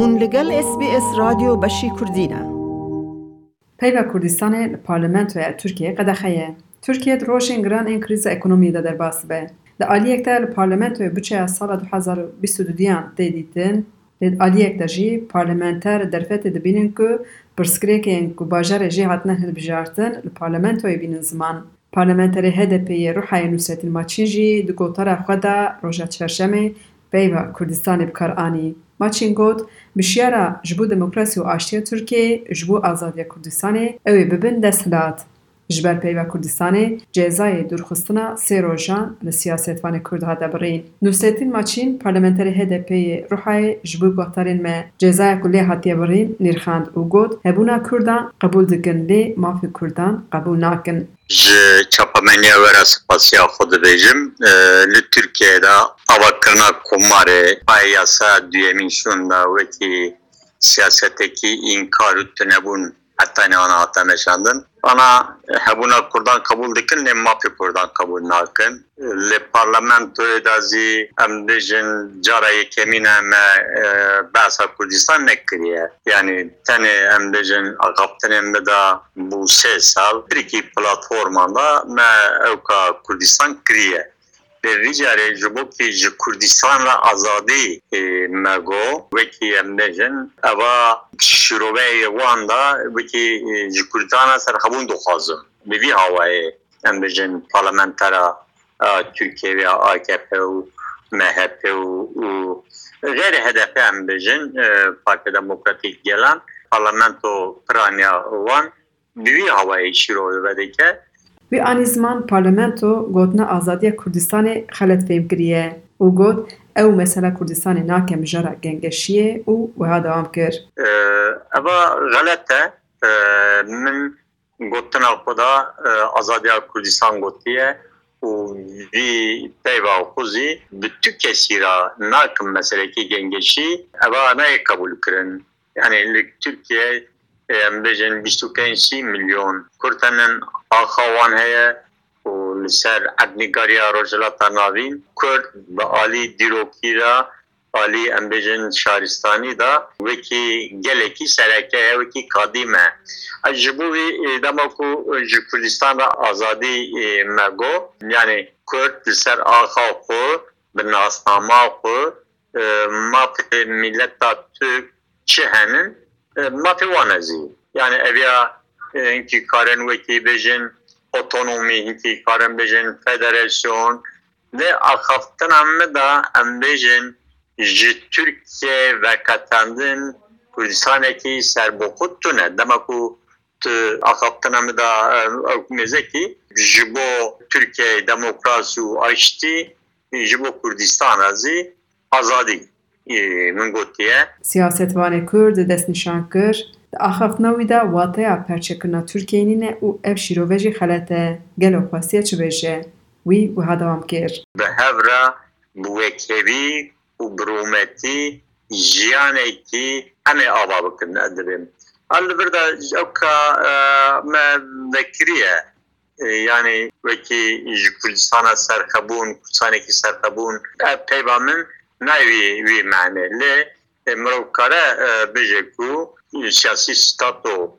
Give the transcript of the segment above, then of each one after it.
هون لگل اس بی اس رادیو بشی کردینه پیو کردستان پارلمنت و ترکیه قدخه ترکیه روشن گران این کریز اکنومی ده در باس به ده آلی اکتر پارلمنت و بچه از سال 2022 دیان دیدیدن. ده آلی اکتر جی پارلمنتر درفت دبینن که پرسکری که این که باجر جی هاتنه هل بجارتن پارلمنت و بینن زمان. پارلمنتری هدپی روحای نوسیت الماچین جی دو گوتار خدا روشا چرشمه پیو کردستان بکار ماچین گوت بشیارا جبو دموکراسی و آشتیا ترکیه جبو آزادی کردستانه اوی ببین دست Ji ber peyva Kurdistanê cezayê dûrxistina sê rojan li siyasetvanê Kurd hat birîn. Nusretîn Maçîn parlamenterê HDP'yê Ruhayê ji bo guhdarên me cezaya ku lê hatiye birîn nîrxand û got hebûna Kurdan qebûl dikin lê mafê Kurdan qebûl nakin. ji çapameniya wera spasiya xwe dibêjim li Tirkiyeyê de avakirina komarê payê yasa duyemîn şûn da wekî û tunebûn heta newana hata meşandin ana hebûna Kurdan qebûl dikin lê mafê Kurdan qebûl nakin. Li parlamentoyê de zî em dijin cara yekemîne me behsa Kurdistan nekiriye yani tenê em dijin aqabtinên me da bû sê sal pirikî platforman da me ewka Kurdistan kiriye Lê carê ji bo kî ji Kurdistan re azadî me got wekî em dijin eva şîroveyê wan da wekî ji Kurdistana serxebûn dixwazim bi vî hawayê em bijin parlamentera Türkiye ve AKP û MHP û غیر HDP em bijin Parti Demokratik Gelan parlamento piraniya wan bi vî hawayê şîrovê vedike Wî anî ziman parlamento gotina azadiya Kurdistanê xelet fêm kiriye û got ew mesela Kurdistanê nake mijara gengeşiyê û wiha dewam kir. Eva xelet e min gotina xwe da azadiya Kurdistan gotiye û vî peyva xuzî bi tu kesî ra nakim meselekî gengeşî eva nayê qebûl kirin. Yani Türkiye em bijin bîstûpênc milyon? Kurtenin axawan heye û li ser ednîgariya rojhilata navîn Kurd bi alî dîrokî ra alî em bijin şaristanî da wekî gelekî sereke ye wekî kadîm e. Ez ji bo vî dema ku ji Kurdistan re azadî me got yani Kurd li ser axa xwe bi nasnama xwe mafê milleta Türk çi henin mafê wan ezî yani eviya hinkî karin wekî bijin otonomî hinkî karin bijin federasyon ve axaftina me da em bijin ji Türkiye vekatandin Kurdistanekî serbokut tune dema ku tu axaftina me da mêzekî ji bo Türkiye demokrasî û aştî ji bo Kurdistan zî azadî min gotiye Siyasetvanê Kurd destnîşan kir di axaftina wî de wateya perçekirina Tirkiyeyî ne û ev şîrove jî xelet e gelo xwestiye çi bêje wî wiha dewam kir. bi hev re bi wekevî û birûmetî jiyanekî em ê ava bikin ez dibêm. Al li vir de ewka me vekiriye yani wekî ji Kurdistana serxebûn Kurdistanekî serxebûn ev peyva min ناوی وی معنی. لی مروکاره بجه کو سیاسی ستاتو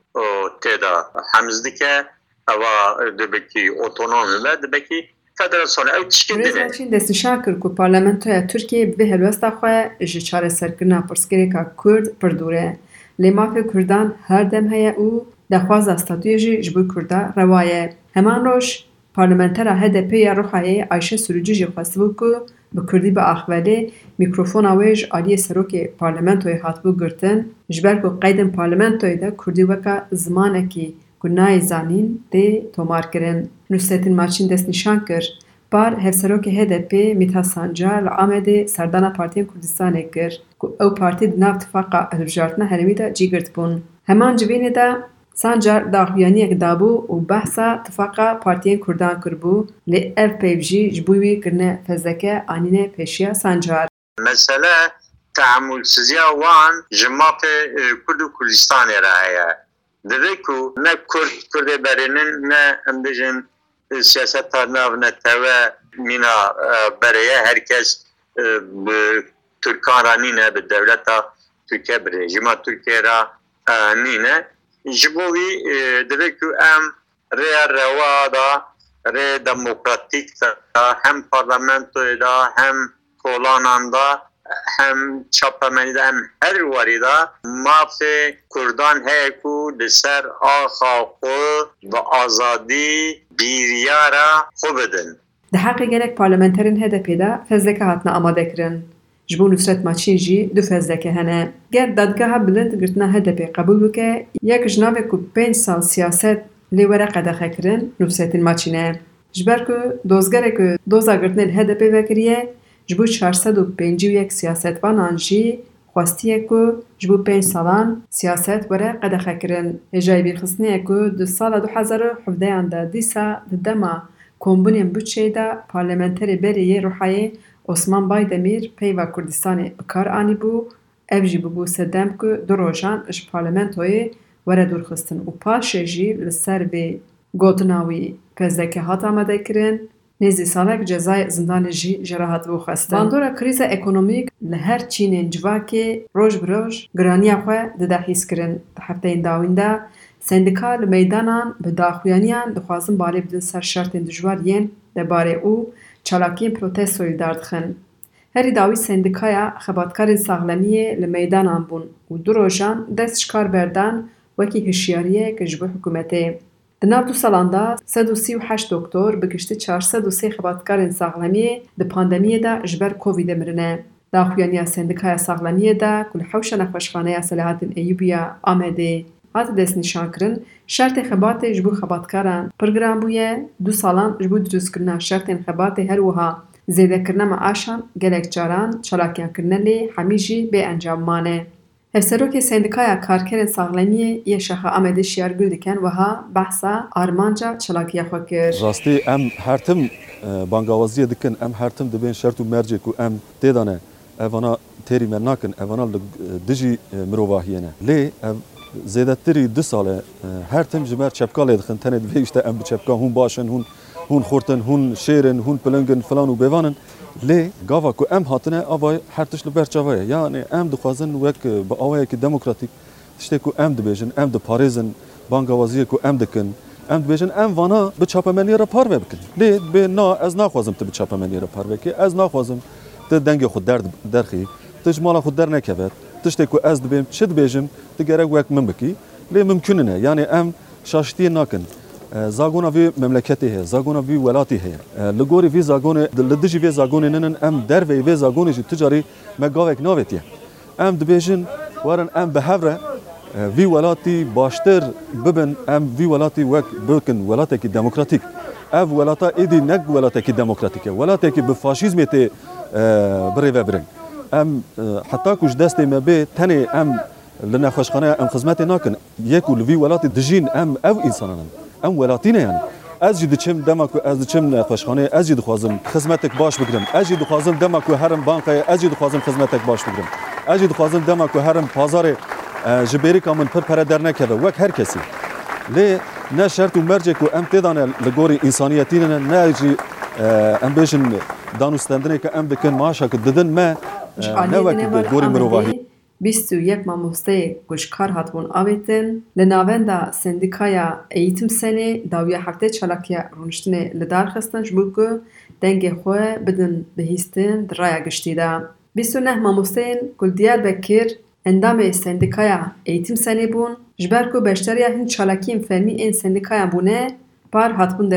تیدا. حمزدی که اوا دبکی اوتونوم و دبکی فدراسیون. او تشکیل دیده؟ رزا چین دستی شاکر کو پارلمنتویا ترکیه به هلوستا خواه جی چاره سرکرنا پرسکریکا کرد پردوره لی مافی کردان هر دم هیا او دخواز استاتوی جی جبو کرده روایه. همان روش parlamentera HDP ya Rihayê Ayşe Sürücü jî xwestibû ku bi Kurdî bi axvelê mîkrofona wê ji aliyê serokê parlamentoyê hatibû girtin ji ber ku qeydên parlamentoyê de Kurdî weka zimanekî ku nayê zanîn tê tomarkirin. Nusretîn Maçîn destnîşan kir par hevserokê HDP Mîthat Sancar li Amedê serdana Partiyên Kurdistanê kir ku ew partî di nav tifaqa hilbijartina herêmî de cî girtibûn. Heman civînê de Sancar daxuyaniyek dabû û behsa tifaqa Partiyên Kurdan kirbû lê ev peyv jî ji bo wî kirine fezleke anîne pêşiya Sancar. Mesele teamülsiziya wan ji mafê Kurd û Kurdistanê re ne Kurd Kurdê berînin ne em dijin siyaseta nav ne teve mîna bereye herkes Türkan ranîne bi devleta Türkiye bir rejima Türkiye ra nine ji bo wî divê ku em rêya rewa da rê demokratîk da hem parlamentoyê da hem kolanan da hem çapemenî da hem her warî da mafê Kurdan heye ku li ser axa xwe bi azadî bîriyara xwe bidin. Di heqê gelek parlamenterên HDP de. Ji bo Nusret Maçîn jî du fezleke hene. Ger dadgeha bilind girtina HDP qebûl bike, yek ji navê ku pênc sal siyaset lê were qedexekirin Nusretîn Maçîn e. Ji ber ku dozgerek ku doza girtinê li HDP vekiriye, ji bo çar sed û pêncî û yek siyasetvanan jî xwestiye ku ji bo pênc salan siyaset were qedexekirin. Hêjayê bîrxistinê ku di sala du hezar û hevdeyan de dîsa di dema kombinên bütçeyê de parlamenterê berê yê Rûhayê اسمان بای دمیر پیوا کردستانی اکار آنی بو او جی بو سردم که دو روشان اش پارلمنتوی وردور خستن و جی لسر گوتناوی که حات آمده کرن نیزی سالک جزای زندانی جی جراحات بو خستن باندورا کریز ایکنومیک لحر چینی جواکی روش بروش گرانی اخوا دده حیس کرن حفته این داوین دا سندکال میدانان بداخویانیان دخوازن بالی بدن سر شرطن دجوار ین دباره او çalakiyên protestoyê derdixin. Herî dawî sendikaya xebatkarên saxlemiyê li meydanan bûn û du rojan dest ji kar berdan wekî hişyariyek ji bo hikûmetê. Di nav du salan û heşt doktor bi giştî çar sed û sê xebatkarên saxlemiyê di pandemiyê de ji ber Covidê mirine. Daxuyaniya sendikaya saxlemiyê de ku li hewşa nexweşxaneya Selahattin Eyyûbiya Amedê hat destnîşankirin, şertê xebatê ji bo xebatkaran pir giran bûye, du salan ji bo drûzkirina şertên xebatê her wiha zêdekirina meaşan gelek caran çalakiyankirinê lê hemî jî bêencam mane. Hevserokê Sendikaya Karkerên Saxlemiyê yê Şexa Amedê şiyar gul dikin wiha behsa armanca çalakiya xwe kir. Rastî em her tim bangawaziyê dikin em her tim dibên şert û mercê ku em têdane evana têrî me nakin evana li dijî mirovahiyê ne. Lê ev زیدتری دو ساله هر تم جبر چپکاله دخن تنه دویشته ام چپکا هون باشن هون هون خورتن هون شیرن هون پلنگن فلان و بیوانن. لی گاوا کو ام هاتنه آوای هر تش لبر چوایه یعنی ام دخوازن وک با آوای که دموکراتیک تشته کو ام دبیجن ام د پاریزن بانگا وزیر کو ام دکن. ام دبیجن ام وانا به چاپمنی را پار بکن لی به نا از نخوازم تو به چاپمنی را پار بکی. از نخوازم تو دنگ خود درد درخی. تش مال خود در نکبد تشتي كو از دبيم تشد بيجم تقرا واك من بكي لي ممكننا يعني ام شاشتي ناكن زاغونا في مملكتي هي زاغونا في ولاتي هي لغوري في زاغون لدجي في زاغون ننن ام دروي في زاغون جي تجاري ما غاوك نوفيتي ام دبيجن وارن ام بهافرا في ولاتي باشتر ببن ام في ولاتي وك بوكن ولاتك ديموكراتيك اف ولاتا ايدي نك ولاتك ديموكراتيك ولاتك بفاشيزمتي بريفابرين بري. أم أه، حتى كوش داستي ما بي تاني أم لنا خوش قناه أم خدمتي ناكن. ياكو لفي ولاتي دجين أم أو إنسانان. أم ولاتينا يعني أز جد چم دما کو أز چم خوشخانة أز جد خوازم خدمتک باش بگیرم أز جد خوازم دما کو هرم بانقای أز جد خوازم خدمتک باش بگیرم أز جد خوازم دما کو هرم بازار أه، جبری کامن پر پر در نکره وک هر کسی. لی نه شرط و مرجه کو أم تدان لگوری انسانیتین نه جی أه، أم بیشن دانوستندنه که أم بکن معاشا که ددن ما me ne wek gorî mirovahî Bîst û yek mamosteyê guşkar hatbûn avêtin, li navenda Sendikaya Eğitim Senê dawiya heftê çalakiya rûniştinê li dar xistin ji bo ku dengê xwe bidin bihîstin di raya giştî de. Bîst û neh mamosteyên ku li Diyarbekir endamê Sendikaya Eğitim Senê bûn, ji ber ku beşdariya hin çalakiyên fermî ên sendikayan bûne, par hatbûn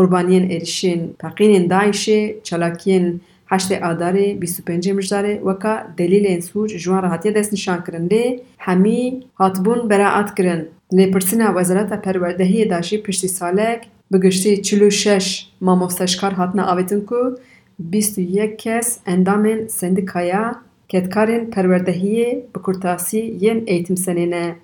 qurbaniyên êrişên teqînên Daişê, çalakiyên heştê Adarê, bîst û pêncê Mijdarê weka delîlên sûc ji wan re hatiye destnîşankirin lê hemî hatibûn beraet kirin. Lêpirsîna Wezareta Perwerdehiyê de jî piştî salek bi giştî çil şeş mamosteşkar ku bîst û yek kes endamên sendikaya ketkarên perwerdehiyê bi kurtasî yên eğitim senê ne.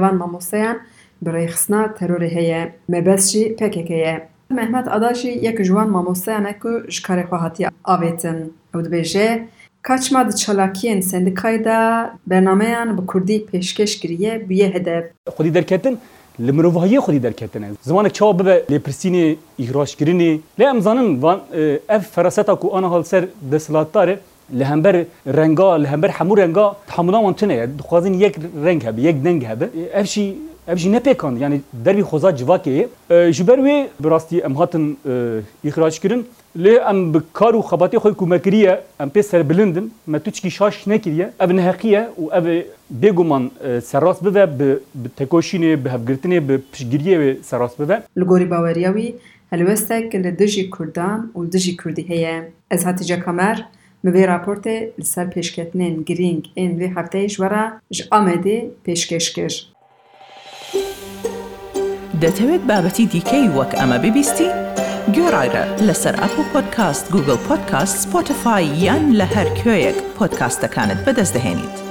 Van mamosteyan bi rêxistina terorê heye. Mebez jî PKK ye. Mehmet Ada jî yek ji wan mamosteyan e ku ji karê xwe hatiye avêtin. Ew dibêje Kaçma çalakiyên sendikayê de bernameyan bi Kurdî pêşkêş kiriye bûye hedef. Xwedî derketin li mirovahiyê xwedî derketine zimanek çawa bibe lêpirsînê îhraşkirinê lê em zanin e, ev feraseta ku ana halser desthilatdarê li لهمبر رنگا لهمبر همو رنگا تحملا وانتنه دخوازن یک رنگ هبه یک دنگ هبه. افشی افشی نپیکان یعنی دربی خوزا جواکه. جبر وی براستی ام اخراج کرن. لی ام بکار و خباتی خوی کمکریه ام پی سر بلندن. ما توچکی شاش نکریه. او نهقیه و او بگو من سراس بوه به تکوشینه به هفگرتنه به پشگیریه سراس بوه. لگوری باوریاوی هلوستک لدجی کردان و لدجی کردی هیه. از هاتیجا کمر Mivê raportê li ser pêşketinên girîng ên vê hefteyê ji were ji Amedê pêşkêş kir. دەتەوێت بابەتی دیکەی وەک ئەمە ببیستی؟ گۆڕایرە لەسەر ئەپ و پۆدکاست گوگل پۆدکاست سپۆتفاای یان لە هەر کوێیەک پۆدکاستەکانت بەدەستدەێنیت.